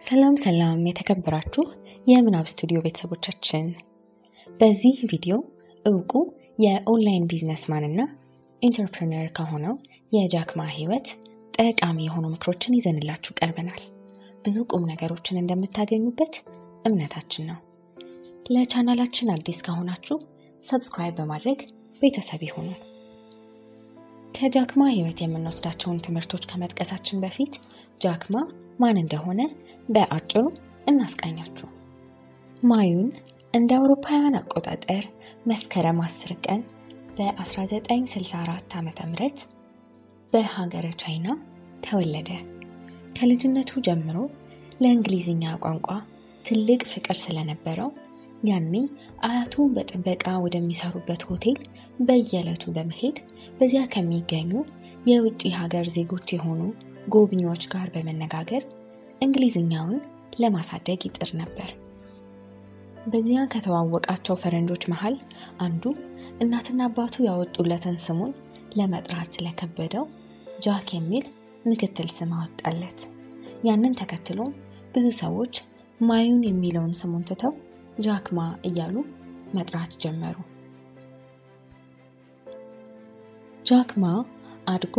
ሰላም ሰላም የተከበራችሁ የምናብ ስቱዲዮ ቤተሰቦቻችን፣ በዚህ ቪዲዮ እውቁ የ online businessman እና entrepreneur ከሆነው የጃክማ ህይወት ጠቃሚ የሆኑ ምክሮችን ይዘንላችሁ ቀርበናል። ብዙ ቁም ነገሮችን እንደምታገኙበት እምነታችን ነው። ለቻናላችን አዲስ ከሆናችሁ subscribe በማድረግ ቤተሰብ ይሁኑ። ከጃክማ ህይወት የምንወስዳቸውን ትምህርቶች ከመጥቀሳችን በፊት ጃክማ ማን እንደሆነ በአጭሩ እናስቃኛችሁ። ማዩን እንደ አውሮፓውያን አቆጣጠር መስከረም 10 ቀን በ1964 ዓ ም በሀገረ ቻይና ተወለደ። ከልጅነቱ ጀምሮ ለእንግሊዝኛ ቋንቋ ትልቅ ፍቅር ስለነበረው ያኔ አያቱ በጥበቃ ወደሚሰሩበት ሆቴል በየዕለቱ በመሄድ በዚያ ከሚገኙ የውጭ ሀገር ዜጎች የሆኑ ጎብኚዎች ጋር በመነጋገር እንግሊዝኛውን ለማሳደግ ይጥር ነበር። በዚያ ከተዋወቃቸው ፈረንጆች መሃል አንዱ እናትና አባቱ ያወጡለትን ስሙን ለመጥራት ስለከበደው ጃክ የሚል ምክትል ስም አወጣለት። ያንን ተከትሎም ብዙ ሰዎች ማዩን የሚለውን ስሙን ትተው ጃክማ እያሉ መጥራት ጀመሩ። ጃክማ አድጎ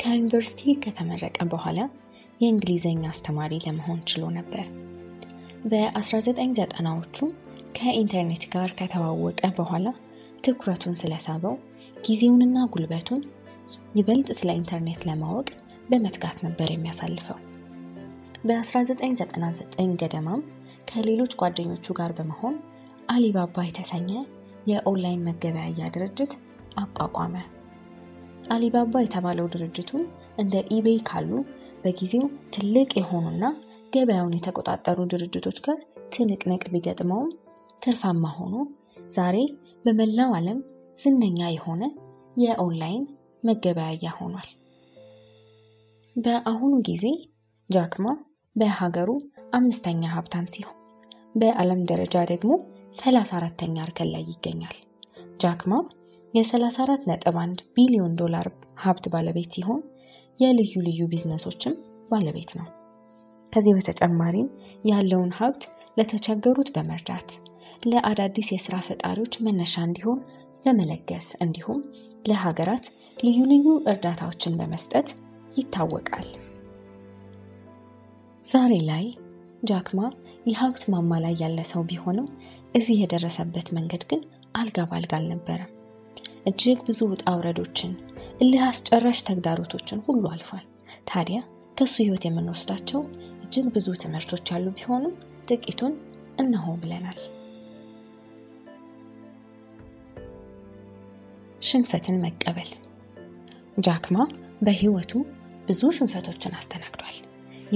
ከዩኒቨርሲቲ ከተመረቀ በኋላ የእንግሊዝኛ አስተማሪ ለመሆን ችሎ ነበር። በ1990ዎቹ ከኢንተርኔት ጋር ከተዋወቀ በኋላ ትኩረቱን ስለሳበው ጊዜውንና ጉልበቱን ይበልጥ ስለ ኢንተርኔት ለማወቅ በመትጋት ነበር የሚያሳልፈው። በ1999 ገደማም ከሌሎች ጓደኞቹ ጋር በመሆን አሊባባ የተሰኘ የኦንላይን መገበያያ ድርጅት አቋቋመ። አሊባባ የተባለው ድርጅቱ እንደ ኢቤይ ካሉ በጊዜው ትልቅ የሆኑና ገበያውን የተቆጣጠሩ ድርጅቶች ጋር ትንቅንቅ ቢገጥመውም ትርፋማ ሆኖ ዛሬ በመላው ዓለም ዝነኛ የሆነ የኦንላይን መገበያያ ሆኗል። በአሁኑ ጊዜ ጃክማ በሀገሩ አምስተኛ ሀብታም ሲሆን በዓለም ደረጃ ደግሞ 34ተኛ እርከን ላይ ይገኛል። ጃክማ የ34.1 ቢሊዮን ዶላር ሀብት ባለቤት ሲሆን የልዩ ልዩ ቢዝነሶችም ባለቤት ነው። ከዚህ በተጨማሪም ያለውን ሀብት ለተቸገሩት በመርዳት ለአዳዲስ የስራ ፈጣሪዎች መነሻ እንዲሆን በመለገስ እንዲሁም ለሀገራት ልዩ ልዩ እርዳታዎችን በመስጠት ይታወቃል። ዛሬ ላይ ጃክማ የሀብት ማማ ላይ ያለ ሰው ቢሆንም እዚህ የደረሰበት መንገድ ግን አልጋ ባልጋ አልነበረም። እጅግ ብዙ ውጣ ውረዶችን፣ እልህ አስጨራሽ ተግዳሮቶችን ሁሉ አልፏል። ታዲያ ከሱ ህይወት የምንወስዳቸው እጅግ ብዙ ትምህርቶች ያሉ ቢሆንም ጥቂቱን እነሆ ብለናል። ሽንፈትን መቀበል። ጃክማ በህይወቱ ብዙ ሽንፈቶችን አስተናግዷል።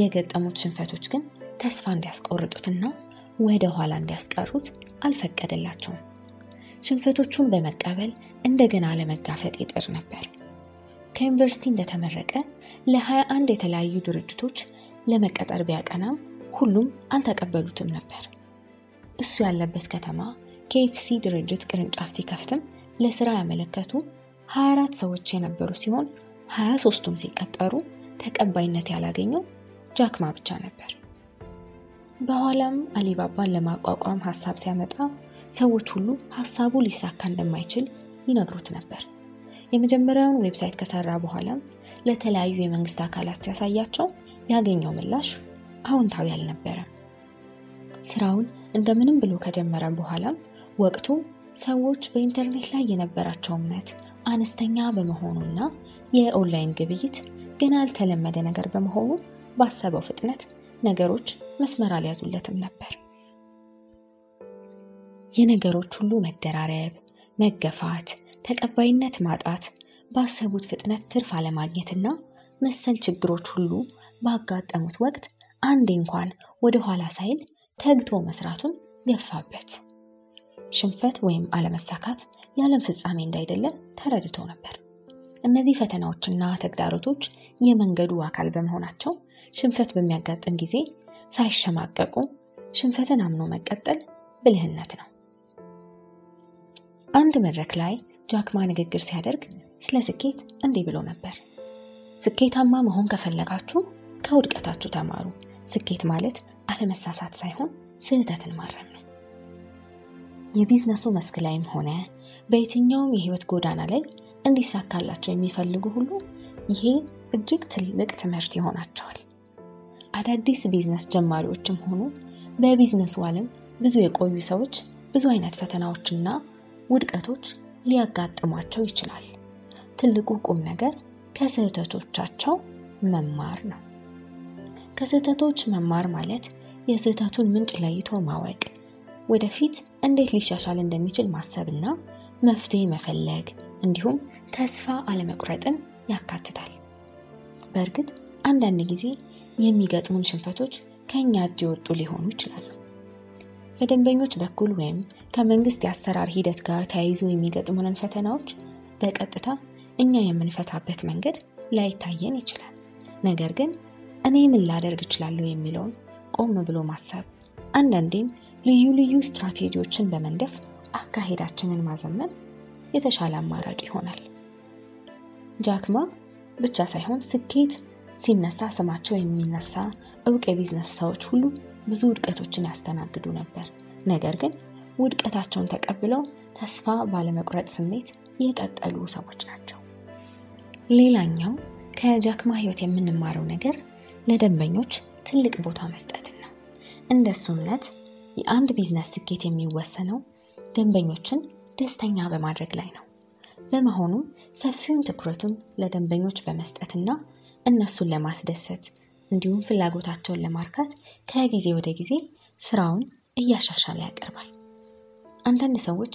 የገጠሙት ሽንፈቶች ግን ተስፋ እንዲያስቆርጡትና ወደ ኋላ እንዲያስቀሩት አልፈቀደላቸውም። ሽንፈቶቹን በመቀበል እንደገና ለመጋፈጥ ይጥር ነበር። ከዩኒቨርሲቲ እንደተመረቀ ለ21 የተለያዩ ድርጅቶች ለመቀጠር ቢያቀናም ሁሉም አልተቀበሉትም ነበር። እሱ ያለበት ከተማ ኬኤፍሲ ድርጅት ቅርንጫፍ ሲከፍትም ለስራ ያመለከቱ 24 ሰዎች የነበሩ ሲሆን 23ቱም ሲቀጠሩ ተቀባይነት ያላገኘው ጃክማ ብቻ ነበር። በኋላም አሊባባን ለማቋቋም ሀሳብ ሲያመጣ ሰዎች ሁሉ ሀሳቡ ሊሳካ እንደማይችል ይነግሩት ነበር። የመጀመሪያውን website ከሰራ በኋላም ለተለያዩ የመንግስት አካላት ሲያሳያቸው ያገኘው ምላሽ አዎንታዊ አልነበረም። ስራውን እንደምንም ብሎ ከጀመረ በኋላም ወቅቱ ሰዎች በኢንተርኔት ላይ የነበራቸው እምነት አነስተኛ በመሆኑና የኦንላይን ግብይት ገና ያልተለመደ ነገር በመሆኑ ባሰበው ፍጥነት ነገሮች መስመር አልያዙለትም ነበር። የነገሮች ሁሉ መደራረብ፣ መገፋት፣ ተቀባይነት ማጣት፣ ባሰቡት ፍጥነት ትርፍ አለማግኘትና መሰል ችግሮች ሁሉ ባጋጠሙት ወቅት አንዴ እንኳን ወደ ኋላ ሳይል ተግቶ መስራቱን ገፋበት። ሽንፈት ወይም አለመሳካት የዓለም ፍጻሜ እንዳይደለ ተረድቶ ነበር። እነዚህ ፈተናዎችና ተግዳሮቶች የመንገዱ አካል በመሆናቸው ሽንፈት በሚያጋጥም ጊዜ ሳይሸማቀቁ ሽንፈትን አምኖ መቀጠል ብልህነት ነው። አንድ መድረክ ላይ ጃክማ ንግግር ሲያደርግ ስለ ስኬት እንዲህ ብሎ ነበር። ስኬታማ መሆን ከፈለጋችሁ ከውድቀታችሁ ተማሩ። ስኬት ማለት አለመሳሳት ሳይሆን ስህተትን ማረም ነው። የቢዝነሱ መስክ ላይም ሆነ በየትኛውም የህይወት ጎዳና ላይ እንዲሳካላቸው የሚፈልጉ ሁሉ ይሄ እጅግ ትልቅ ትምህርት ይሆናቸዋል። አዳዲስ ቢዝነስ ጀማሪዎችም ሆኑ በቢዝነሱ ዓለም ብዙ የቆዩ ሰዎች ብዙ አይነት ፈተናዎችና ውድቀቶች ሊያጋጥሟቸው ይችላል። ትልቁ ቁም ነገር ከስህተቶቻቸው መማር ነው። ከስህተቶች መማር ማለት የስህተቱን ምንጭ ለይቶ ማወቅ፣ ወደፊት እንዴት ሊሻሻል እንደሚችል ማሰብና መፍትሄ መፈለግ እንዲሁም ተስፋ አለመቁረጥን ያካትታል። በእርግጥ አንዳንድ ጊዜ የሚገጥሙን ሽንፈቶች ከእኛ እጅ የወጡ ሊሆኑ ይችላሉ። ከደንበኞች በኩል ወይም ከመንግስት የአሰራር ሂደት ጋር ተያይዞ የሚገጥሙንን ፈተናዎች በቀጥታ እኛ የምንፈታበት መንገድ ላይታየን ይችላል። ነገር ግን እኔ ምን ላደርግ እችላለሁ የሚለውን ቆም ብሎ ማሰብ፣ አንዳንዴም ልዩ ልዩ ስትራቴጂዎችን በመንደፍ አካሄዳችንን ማዘመን የተሻለ አማራጭ ይሆናል። ጃክማ ብቻ ሳይሆን ስኬት ሲነሳ ስማቸው የሚነሳ እውቅ የቢዝነስ ሰዎች ሁሉ ብዙ ውድቀቶችን ያስተናግዱ ነበር። ነገር ግን ውድቀታቸውን ተቀብለው ተስፋ ባለመቁረጥ ስሜት የቀጠሉ ሰዎች ናቸው። ሌላኛው ከጃክማ ህይወት የምንማረው ነገር ለደንበኞች ትልቅ ቦታ መስጠትን ነው። እንደሱ እምነት የአንድ ቢዝነስ ስኬት የሚወሰነው ደንበኞችን ደስተኛ በማድረግ ላይ ነው። በመሆኑም ሰፊውን ትኩረቱን ለደንበኞች በመስጠትና እነሱን ለማስደሰት እንዲሁም ፍላጎታቸውን ለማርካት ከጊዜ ወደ ጊዜ ስራውን እያሻሻለ ያቀርባል። አንዳንድ ሰዎች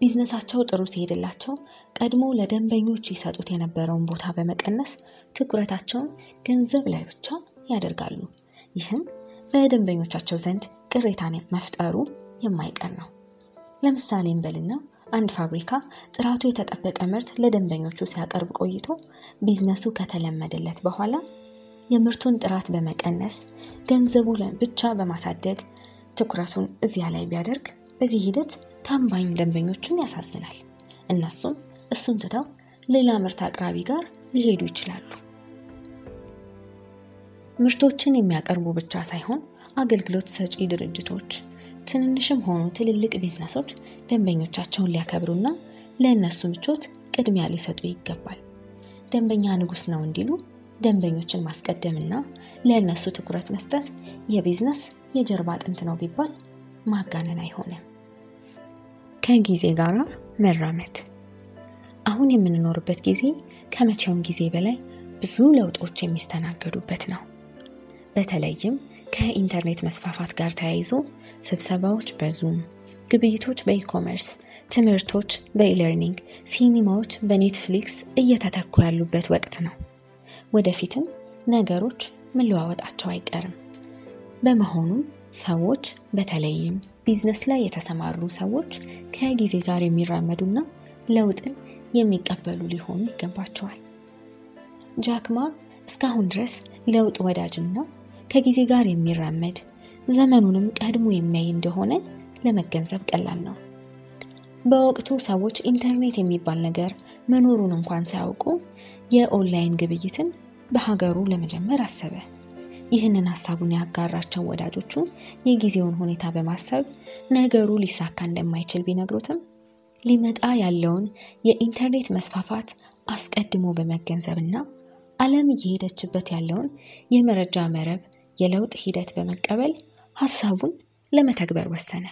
ቢዝነሳቸው ጥሩ ሲሄድላቸው ቀድሞ ለደንበኞች ይሰጡት የነበረውን ቦታ በመቀነስ ትኩረታቸውን ገንዘብ ላይ ብቻ ያደርጋሉ። ይህም በደንበኞቻቸው ዘንድ ቅሬታን መፍጠሩ የማይቀር ነው። ለምሳሌ እንበልና አንድ ፋብሪካ ጥራቱ የተጠበቀ ምርት ለደንበኞቹ ሲያቀርብ ቆይቶ ቢዝነሱ ከተለመደለት በኋላ የምርቱን ጥራት በመቀነስ ገንዘቡ ብቻ በማሳደግ ትኩረቱን እዚያ ላይ ቢያደርግ በዚህ ሂደት ታማኝ ደንበኞችን ያሳዝናል። እነሱም እሱን ትተው ሌላ ምርት አቅራቢ ጋር ሊሄዱ ይችላሉ። ምርቶችን የሚያቀርቡ ብቻ ሳይሆን አገልግሎት ሰጪ ድርጅቶች ትንንሽም ሆኑ ትልልቅ ቢዝነሶች ደንበኞቻቸውን ሊያከብሩና ለእነሱ ምቾት ቅድሚያ ሊሰጡ ይገባል። ደንበኛ ንጉስ ነው እንዲሉ ደንበኞችን ማስቀደምና ለእነሱ ትኩረት መስጠት የቢዝነስ የጀርባ አጥንት ነው ቢባል ማጋነን አይሆንም። ከጊዜ ጋር መራመድ። አሁን የምንኖርበት ጊዜ ከመቼውም ጊዜ በላይ ብዙ ለውጦች የሚስተናገዱበት ነው። በተለይም ከኢንተርኔት መስፋፋት ጋር ተያይዞ ስብሰባዎች በ Zoom፣ ግብይቶች በ e-commerce፣ ትምህርቶች በ e-learning፣ ሲኒማዎች በ Netflix እየተተኩ ያሉበት ወቅት ነው። ወደፊትም ነገሮች መለዋወጣቸው አይቀርም። በመሆኑም ሰዎች በተለይም ቢዝነስ ላይ የተሰማሩ ሰዎች ከጊዜ ጋር የሚራመዱና ለውጥን የሚቀበሉ ሊሆኑ ይገባቸዋል። ጃክማ እስካሁን ድረስ ለውጥ ወዳጅና ከጊዜ ጋር የሚራመድ ዘመኑንም ቀድሞ የሚያይ እንደሆነ ለመገንዘብ ቀላል ነው። በወቅቱ ሰዎች ኢንተርኔት የሚባል ነገር መኖሩን እንኳን ሳያውቁ የኦንላይን ግብይትን በሀገሩ ለመጀመር አሰበ። ይህንን ሀሳቡን ያጋራቸው ወዳጆቹ የጊዜውን ሁኔታ በማሰብ ነገሩ ሊሳካ እንደማይችል ቢነግሩትም ሊመጣ ያለውን የኢንተርኔት መስፋፋት አስቀድሞ በመገንዘብና ዓለም እየሄደችበት ያለውን የመረጃ መረብ የለውጥ ሂደት በመቀበል ሀሳቡን ለመተግበር ወሰነ።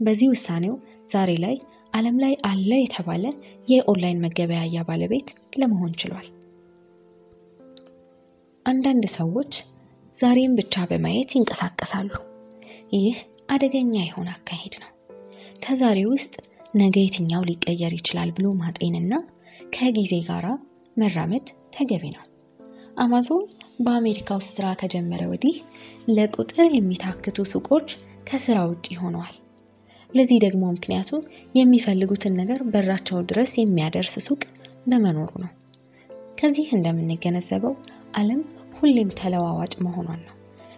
በዚህ ውሳኔው ዛሬ ላይ ዓለም ላይ አለ የተባለ የኦንላይን መገበያያ ባለቤት ለመሆን ችሏል። አንዳንድ ሰዎች ዛሬን ብቻ በማየት ይንቀሳቀሳሉ። ይህ አደገኛ የሆነ አካሄድ ነው። ከዛሬ ውስጥ ነገ የትኛው ሊቀየር ይችላል ብሎ ማጤንና ከጊዜ ጋር መራመድ ተገቢ ነው። አማዞን በአሜሪካ ውስጥ ስራ ከጀመረ ወዲህ ለቁጥር የሚታክቱ ሱቆች ከስራ ውጭ ሆነዋል። ለዚህ ደግሞ ምክንያቱ የሚፈልጉትን ነገር በራቸው ድረስ የሚያደርስ ሱቅ በመኖሩ ነው። ከዚህ እንደምንገነዘበው ዓለም ሁሌም ተለዋዋጭ መሆኗን ነው።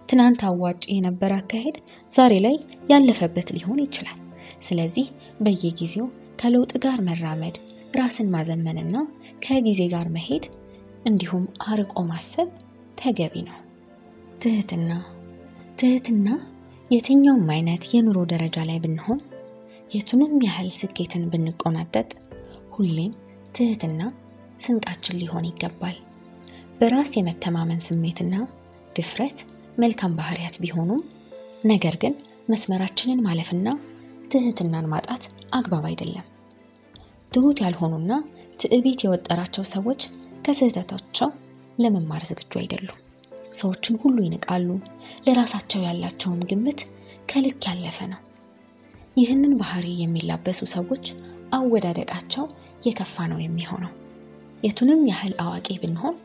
ትናንት አዋጭ የነበረ አካሄድ ዛሬ ላይ ያለፈበት ሊሆን ይችላል። ስለዚህ በየጊዜው ከለውጥ ጋር መራመድ፣ ራስን ማዘመንና ከጊዜ ጋር መሄድ እንዲሁም አርቆ ማሰብ ተገቢ ነው። ትህትና ትህትና የትኛውም አይነት የኑሮ ደረጃ ላይ ብንሆን የቱንም ያህል ስኬትን ብንቆናጠጥ ሁሌም ትህትና ስንቃችን ሊሆን ይገባል። በራስ የመተማመን ስሜትና ድፍረት መልካም ባህሪያት ቢሆኑም ነገር ግን መስመራችንን ማለፍና ትህትናን ማጣት አግባብ አይደለም። ትሁት ያልሆኑና ትዕቢት የወጠራቸው ሰዎች ከስህተታቸው ለመማር ዝግጁ አይደሉም። ሰዎችን ሁሉ ይንቃሉ። ለራሳቸው ያላቸውም ግምት ከልክ ያለፈ ነው። ይህንን ባህሪ የሚላበሱ ሰዎች አወዳደቃቸው የከፋ ነው የሚሆነው። የቱንም ያህል አዋቂ ብንሆን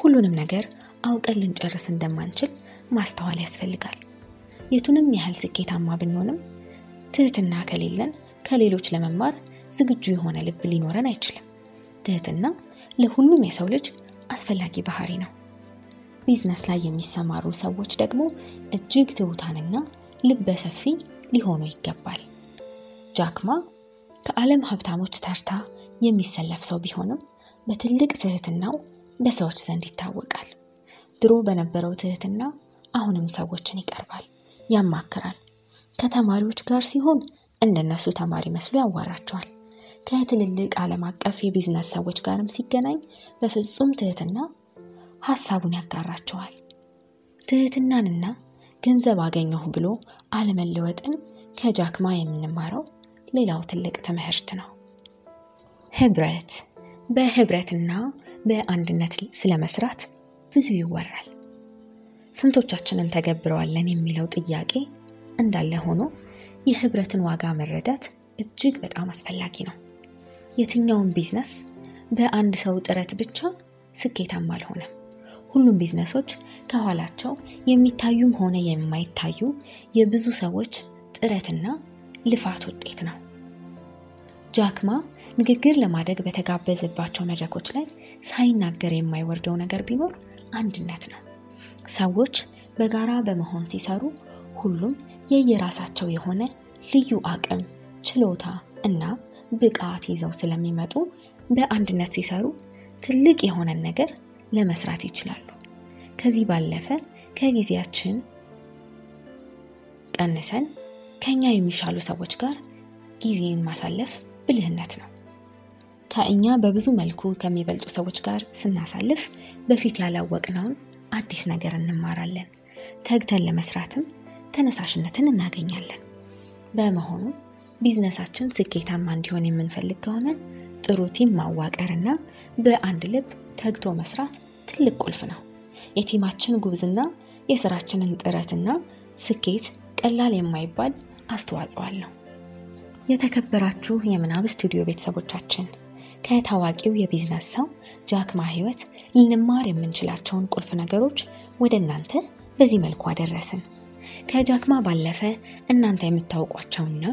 ሁሉንም ነገር አውቀን ልንጨርስ እንደማንችል ማስተዋል ያስፈልጋል። የቱንም ያህል ስኬታማ ብንሆንም ትህትና ከሌለን ከሌሎች ለመማር ዝግጁ የሆነ ልብ ሊኖረን አይችልም። ትህትና ለሁሉም የሰው ልጅ አስፈላጊ ባህሪ ነው። ቢዝነስ ላይ የሚሰማሩ ሰዎች ደግሞ እጅግ ትሑታንና ልበ ሰፊ ሊሆኑ ይገባል። ጃክማ ከዓለም ሀብታሞች ተርታ የሚሰለፍ ሰው ቢሆንም በትልቅ ትህትናው በሰዎች ዘንድ ይታወቃል። ድሮ በነበረው ትህትና አሁንም ሰዎችን ይቀርባል፣ ያማክራል። ከተማሪዎች ጋር ሲሆን እንደነሱ ተማሪ መስሎ ያዋራቸዋል። ከትልልቅ ዓለም አቀፍ የቢዝነስ ሰዎች ጋርም ሲገናኝ በፍጹም ትህትና ሀሳቡን ያጋራቸዋል። ትህትናንና ገንዘብ አገኘሁ ብሎ አለመለወጥን ከጃክማ የምንማረው ሌላው ትልቅ ትምህርት ነው። ህብረት። በህብረትና በአንድነት ስለመስራት ብዙ ይወራል። ስንቶቻችንን ተገብረዋለን የሚለው ጥያቄ እንዳለ ሆኖ የህብረትን ዋጋ መረዳት እጅግ በጣም አስፈላጊ ነው። የትኛውም ቢዝነስ በአንድ ሰው ጥረት ብቻ ስኬታማ አልሆነም። ሁሉም ቢዝነሶች ከኋላቸው የሚታዩም ሆነ የማይታዩ የብዙ ሰዎች ጥረትና ልፋት ውጤት ነው። ጃክማ ንግግር ለማድረግ በተጋበዘባቸው መድረኮች ላይ ሳይናገር የማይወርደው ነገር ቢኖር አንድነት ነው። ሰዎች በጋራ በመሆን ሲሰሩ ሁሉም የየራሳቸው የሆነ ልዩ አቅም፣ ችሎታ እና ብቃት ይዘው ስለሚመጡ በአንድነት ሲሰሩ ትልቅ የሆነን ነገር ለመስራት ይችላሉ። ከዚህ ባለፈ ከጊዜያችን ቀንሰን ከኛ የሚሻሉ ሰዎች ጋር ጊዜን ማሳለፍ ብልህነት ነው። ከእኛ በብዙ መልኩ ከሚበልጡ ሰዎች ጋር ስናሳልፍ በፊት ያላወቅነውን አዲስ ነገር እንማራለን። ተግተን ለመስራትም ተነሳሽነትን እናገኛለን። በመሆኑ ቢዝነሳችን ስኬታማ እንዲሆን የምንፈልግ ከሆነ ጥሩ ቲም ማዋቀርና በአንድ ልብ ተግቶ መስራት ትልቅ ቁልፍ ነው። የቲማችን ጉብዝና የስራችንን ጥረትና ስኬት ቀላል የማይባል አስተዋጽኦ አለው። የተከበራችሁ የምናብ ስቱዲዮ ቤተሰቦቻችን ከታዋቂው የቢዝነስ ሰው ጃክማ ህይወት ልንማር የምንችላቸውን ቁልፍ ነገሮች ወደ እናንተ በዚህ መልኩ አደረስን። ከጃክማ ባለፈ እናንተ የምታውቋቸውና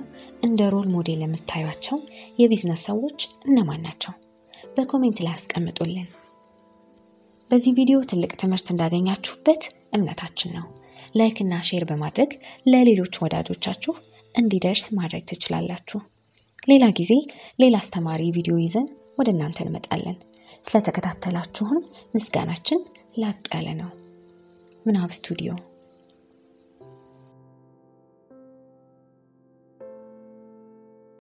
እንደ role model የምታዩቸው የቢዝነስ ሰዎች እነማን ናቸው? በ comment ላይ አስቀምጡልን። በዚህ ቪዲዮ ትልቅ ትምህርት እንዳገኛችሁበት እምነታችን ነው። like እና share በማድረግ ለሌሎች ወዳጆቻችሁ እንዲደርስ ማድረግ ትችላላችሁ። ሌላ ጊዜ ሌላ አስተማሪ ቪዲዮ ይዘን ወደ እናንተ እንመጣለን። ስለተከታተላችሁን ምስጋናችን ላቅ ያለ ነው። ምናብ ስቱዲዮ